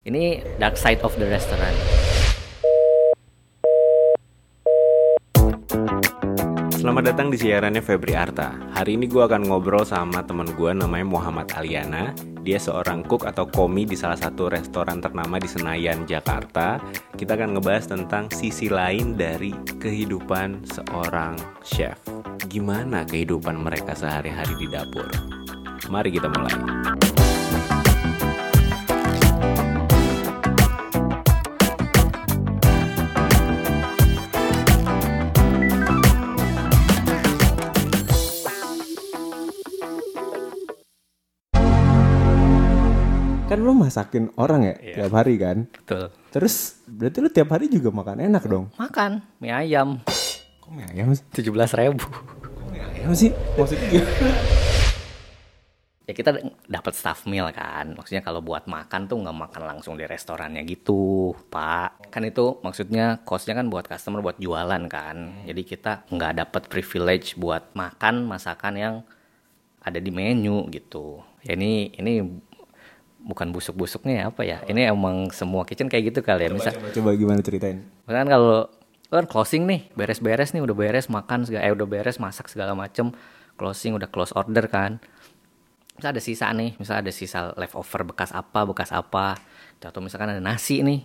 Ini dark side of the restaurant. Selamat datang di siarannya Febri Arta. Hari ini gue akan ngobrol sama teman gue namanya Muhammad Aliana. Dia seorang cook atau komi di salah satu restoran ternama di Senayan, Jakarta. Kita akan ngebahas tentang sisi lain dari kehidupan seorang chef. Gimana kehidupan mereka sehari-hari di dapur? Mari kita mulai. Kan lu masakin orang ya Iya. tiap hari kan? Betul. Terus berarti lu tiap hari juga makan enak dong? Makan mie ayam Kok mie ayam sih? 17.000 ribu. Kok mie ayam sih? Maksudnya? Ya kita dapat staff meal kan. Maksudnya kalau buat makan tuh nggak makan langsung di restorannya gitu, Pak. Kan itu maksudnya costnya kan buat customer buat jualan kan. Jadi kita nggak dapat privilege buat makan masakan yang ada di menu gitu. Ya ini ini bukan busuk-busuknya ya apa ya? Ini emang semua kitchen kayak gitu kali ya. Misal Coba, coba gimana ceritain? Misalkan kalau lu kan closing nih, beres-beres nih, udah beres makan segala, eh udah beres masak segala macem, closing udah close order kan. Misal ada sisa nih, misal ada sisa leftover bekas apa, bekas apa, atau misalkan ada nasi nih,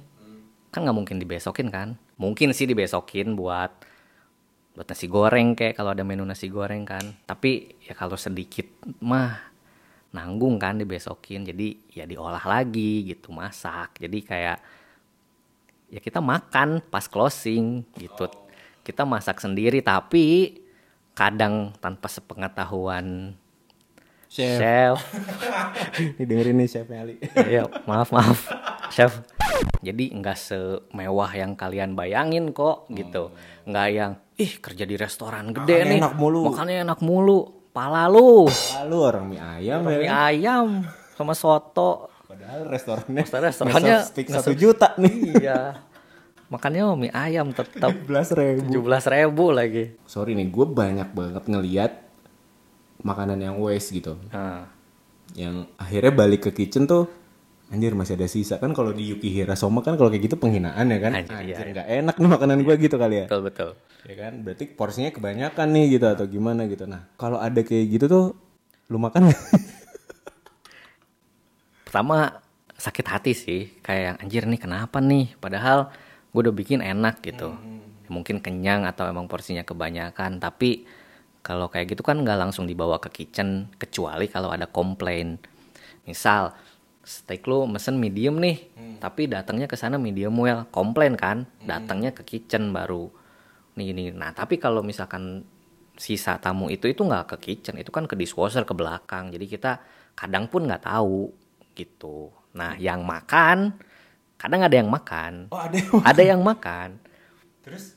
kan nggak mungkin dibesokin kan? Mungkin sih dibesokin buat buat nasi goreng kayak kalau ada menu nasi goreng kan. Tapi ya kalau sedikit mah nanggung kan dibesokin, jadi ya diolah lagi gitu, masak. Jadi kayak ya kita makan pas closing gitu. Kita masak sendiri tapi kadang tanpa sepengetahuan Chef. chef. Nih dengerin nih Chef Ali. Iya, maaf maaf, chef. Jadi nggak semewah yang kalian bayangin kok gitu. Nggak yang ih kerja di restoran gede Makannya nih, enak mulu. makannya enak mulu. Pala lu, Lalu orang mie ayam ya. mie kan? ayam sama soto. Padahal restorannya Restorannya speak nge- satu juta nih. Iya. Makannya mie ayam tetap Belas ribu. tujuh belas ribu lagi. Sorry nih, gue banyak banget ngeliat makanan yang waste gitu. Nah, Yang akhirnya balik ke kitchen tuh Anjir masih ada sisa kan kalau di Yukihira Soma kan kalau kayak gitu penghinaan ya kan Anjir, iya, Anjir nggak enak nih makanan gue gitu kali ya betul betul. Ya kan? Berarti porsinya kebanyakan nih gitu atau gimana gitu. Nah kalau ada kayak gitu tuh lu makan pertama sakit hati sih. Kayak yang anjir nih kenapa nih? Padahal gue udah bikin enak gitu. Ya, mungkin kenyang atau emang porsinya kebanyakan. Tapi kalau kayak gitu kan nggak langsung dibawa ke kitchen kecuali kalau ada komplain. Misal steak lu mesen medium nih tapi datangnya ke sana medium well. Komplain kan datangnya ke kitchen baru nih nih. Nah tapi kalau misalkan sisa tamu itu itu nggak ke kitchen itu kan ke dishwasher ke belakang. Jadi kita kadang pun nggak tahu gitu. Nah yang makan kadang ada yang makan. Oh ada ada yang makan. Terus?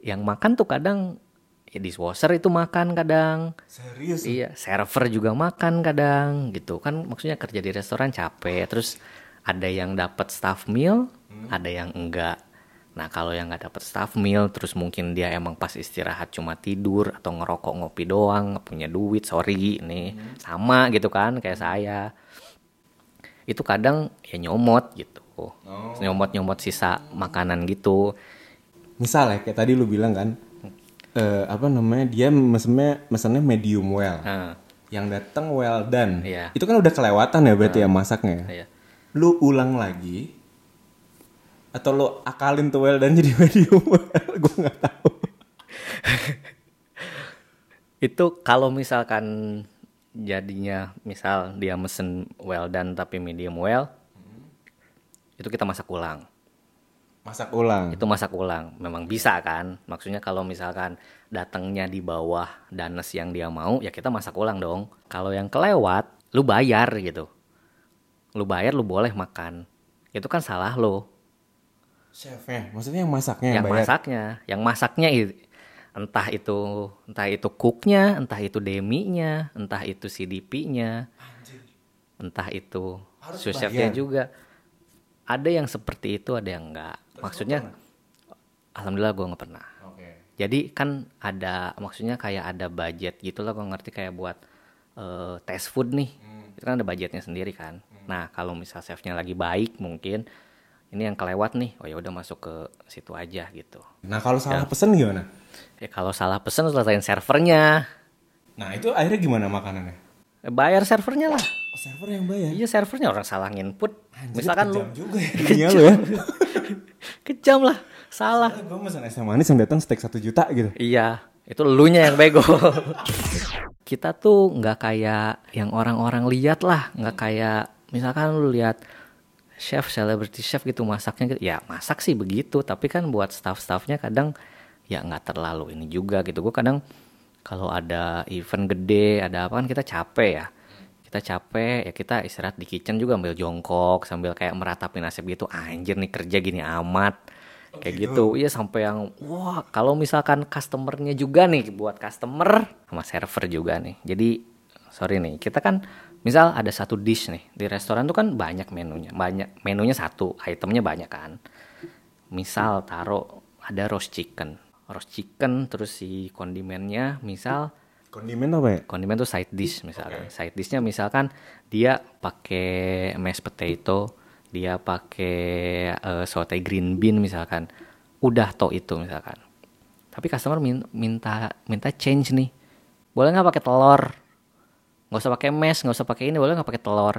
Yang makan tuh kadang ya dishwasher itu makan kadang. Serius? Iya server juga makan kadang gitu. Kan maksudnya kerja di restoran capek. Terus ada yang dapat staff meal ada yang enggak nah kalau yang nggak dapat staff meal terus mungkin dia emang pas istirahat cuma tidur atau ngerokok ngopi doang nggak punya duit sorry ini sama gitu kan kayak saya. Itu kadang ya nyomot gitu. Nyomot nyomot sisa makanan gitu. Misal ya kayak tadi lu bilang kan eh, apa namanya dia mesennya mesennya medium well. Nah, yang datang well done. Iya. itu kan udah kelewatan ya berarti ya masaknya ya. lu ulang lagi atau lu akalin tuh well done jadi medium well gue nggak tahu Itu kalau misalkan jadinya misal dia mesen well done tapi medium well, itu kita masak ulang. masak ulang Itu masak ulang. Memang bisa kan? Maksudnya kalau misalkan datangnya di bawah danes yang dia mau, ya kita masak ulang dong. Kalau yang kelewat, lu bayar gitu. Lu bayar, lu boleh makan. Itu kan salah lo. Chefnya maksudnya yang masaknya yang bayar? masaknya, yang masaknya i- entah itu entah itu cooknya, entah itu deminya, entah itu CDP-nya, entah itu Harus sous chefnya juga. Ada yang seperti itu, ada yang enggak. Maksudnya, alhamdulillah gue nggak pernah. Jadi kan ada maksudnya kayak ada budget gitu lah gue ngerti kayak buat eh, test food nih. Itu kan ada budgetnya sendiri kan. Nah, kalau misal chefnya lagi baik mungkin ini yang kelewat nih. Oh ya udah masuk ke situ aja gitu. Nah kalau salah pesen gimana? Ya kalau salah pesen selesaiin servernya. Nah itu akhirnya gimana makanannya? Eh, Bayar servernya lah. Oh, server yang bayar. Iya servernya orang salah input. Misalkan lu Kejam juga ya dunia lu ya. kejam lah, salah. Gue mesen es teh manis yang datang steak 1 juta gitu. Iya, itu elunya yang bego. Kita tuh nggak kayak yang orang-orang lihat lah, nggak kayak misalkan lu lihat chef, celebrity chef gitu masaknya gitu. Ya masak sih begitu, tapi kan buat staff-staffnya kadang ya nggak terlalu ini juga gitu. Gue kadang kalau ada event gede, ada apa kan kita capek ya. Kita capek ya kita istirahat di kitchen juga ambil jongkok sambil kayak meratapi nasib gitu. Anjir nih kerja gini amat kayak gitu iya sampai yang wah kalau misalkan customernya juga nih buat customer sama server juga nih jadi sorry nih kita kan misal ada satu dish nih di restoran tuh kan banyak menunya banyak menunya satu itemnya banyak kan. Misal taruh ada roast chicken. Roast chicken terus si kondimennya misal Kondimen apa ya? kondimen tuh side dish misalkan side dishnya misalkan dia pakai mashed potato dia pakai eh, saute green bean misalkan. Udah toh itu misalkan. Tapi customer min- minta minta change nih. Boleh nggak pakai telur nggak usah pakai mesh nggak usah pakai ini boleh nggak pakai telur?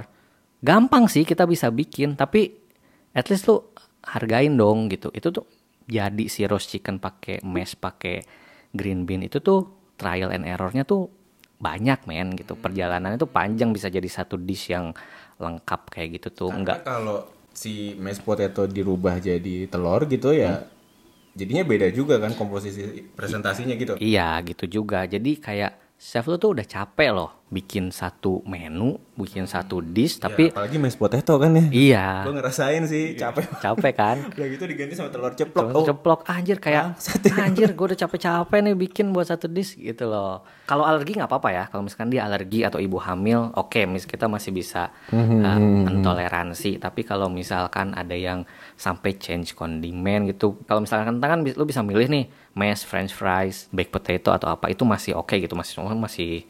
Gampang sih kita bisa bikin tapi at least lu hargain dong gitu. Itu tuh jadi si roast chicken pakai mesh pakai green bean. Itu tuh trial and errornya tuh banyak men gitu. Perjalanannya tuh panjang bisa jadi satu dish yang lengkap kayak gitu tuh. Enggak Karena kalau si mashed potato dirubah jadi telur gitu ya jadinya beda juga kan komposisi presentasinya gitu. Iya gitu juga. Jadi kayak chef lu tuh udah capek loh bikin satu menu, bikin satu dish, tapi Ya, apalagi mashed potato kan ya. iya Gue ngerasain sih capek. capek kan. Udah gitu diganti sama telur ceplok. Telur Oh, ceplok anjir kayak anjir gue udah capek-capek nih bikin buat satu dish gitu loh. Kalau alergi nggak apa-apa ya. Kalau misalkan dia alergi atau ibu hamil, oke, mis kita masih bisa uh, mentoleransi. Tapi kalau misalkan ada yang sampai change kondimen gitu, kalau misalkan kentang kan lu bisa milih nih mash, french fries, baked potato atau apa itu masih oke gitu, masih cuma masih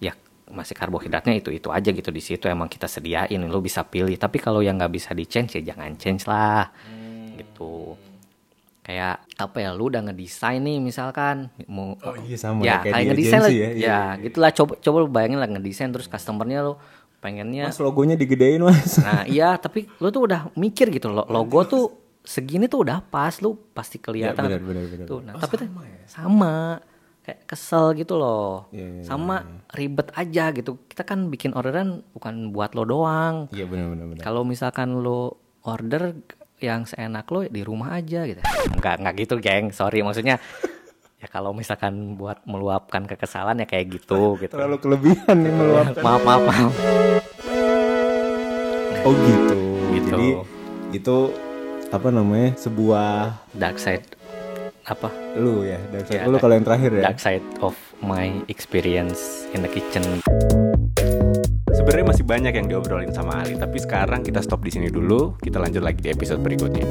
ya masih karbohidratnya itu itu aja gitu di situ emang kita sediain lu bisa pilih. Tapi kalau yang nggak bisa di change ya jangan change lah. Gitu. Kayak apa ya lu udah ngedesain nih misalkan mau Oh iya, sama ya ya, kayak kayak ngedesain lah. ya, ya. Iya, gitulah. Coba coba lu bayangin lah ngedesain terus customernya lu pengennya Mas logonya digedein mas. nah iya tapi lu tuh udah mikir gitu lo logo tuh segini tuh udah pas lu pasti kelihatan. Ya, benar, benar, benar. tuh nah tapi tuh sama kayak kesel gitu loh. Iya, iya, sama ribet aja gitu. Kita kan bikin orderan bukan buat lo doang. Iya benar benar benar. kalau misalkan lo order yang seenak lo di rumah aja gitu. Nggak nggak gitu geng. Sorry maksudnya ya kalau misalkan buat meluapkan kekesalan ya kayak gitu gitu. Terlalu kelebihan nih meluapkan. maaf maaf maaf. Oh gitu. Gitu. Jadi itu apa namanya sebuah dark side apa lu ya dan Ya, lu kalau yang terakhir ya. dark side of my experience in the kitchen Sebenarnya masih banyak yang diobrolin sama Ali, tapi sekarang kita stop di sini dulu. Kita lanjut lagi di episode berikutnya.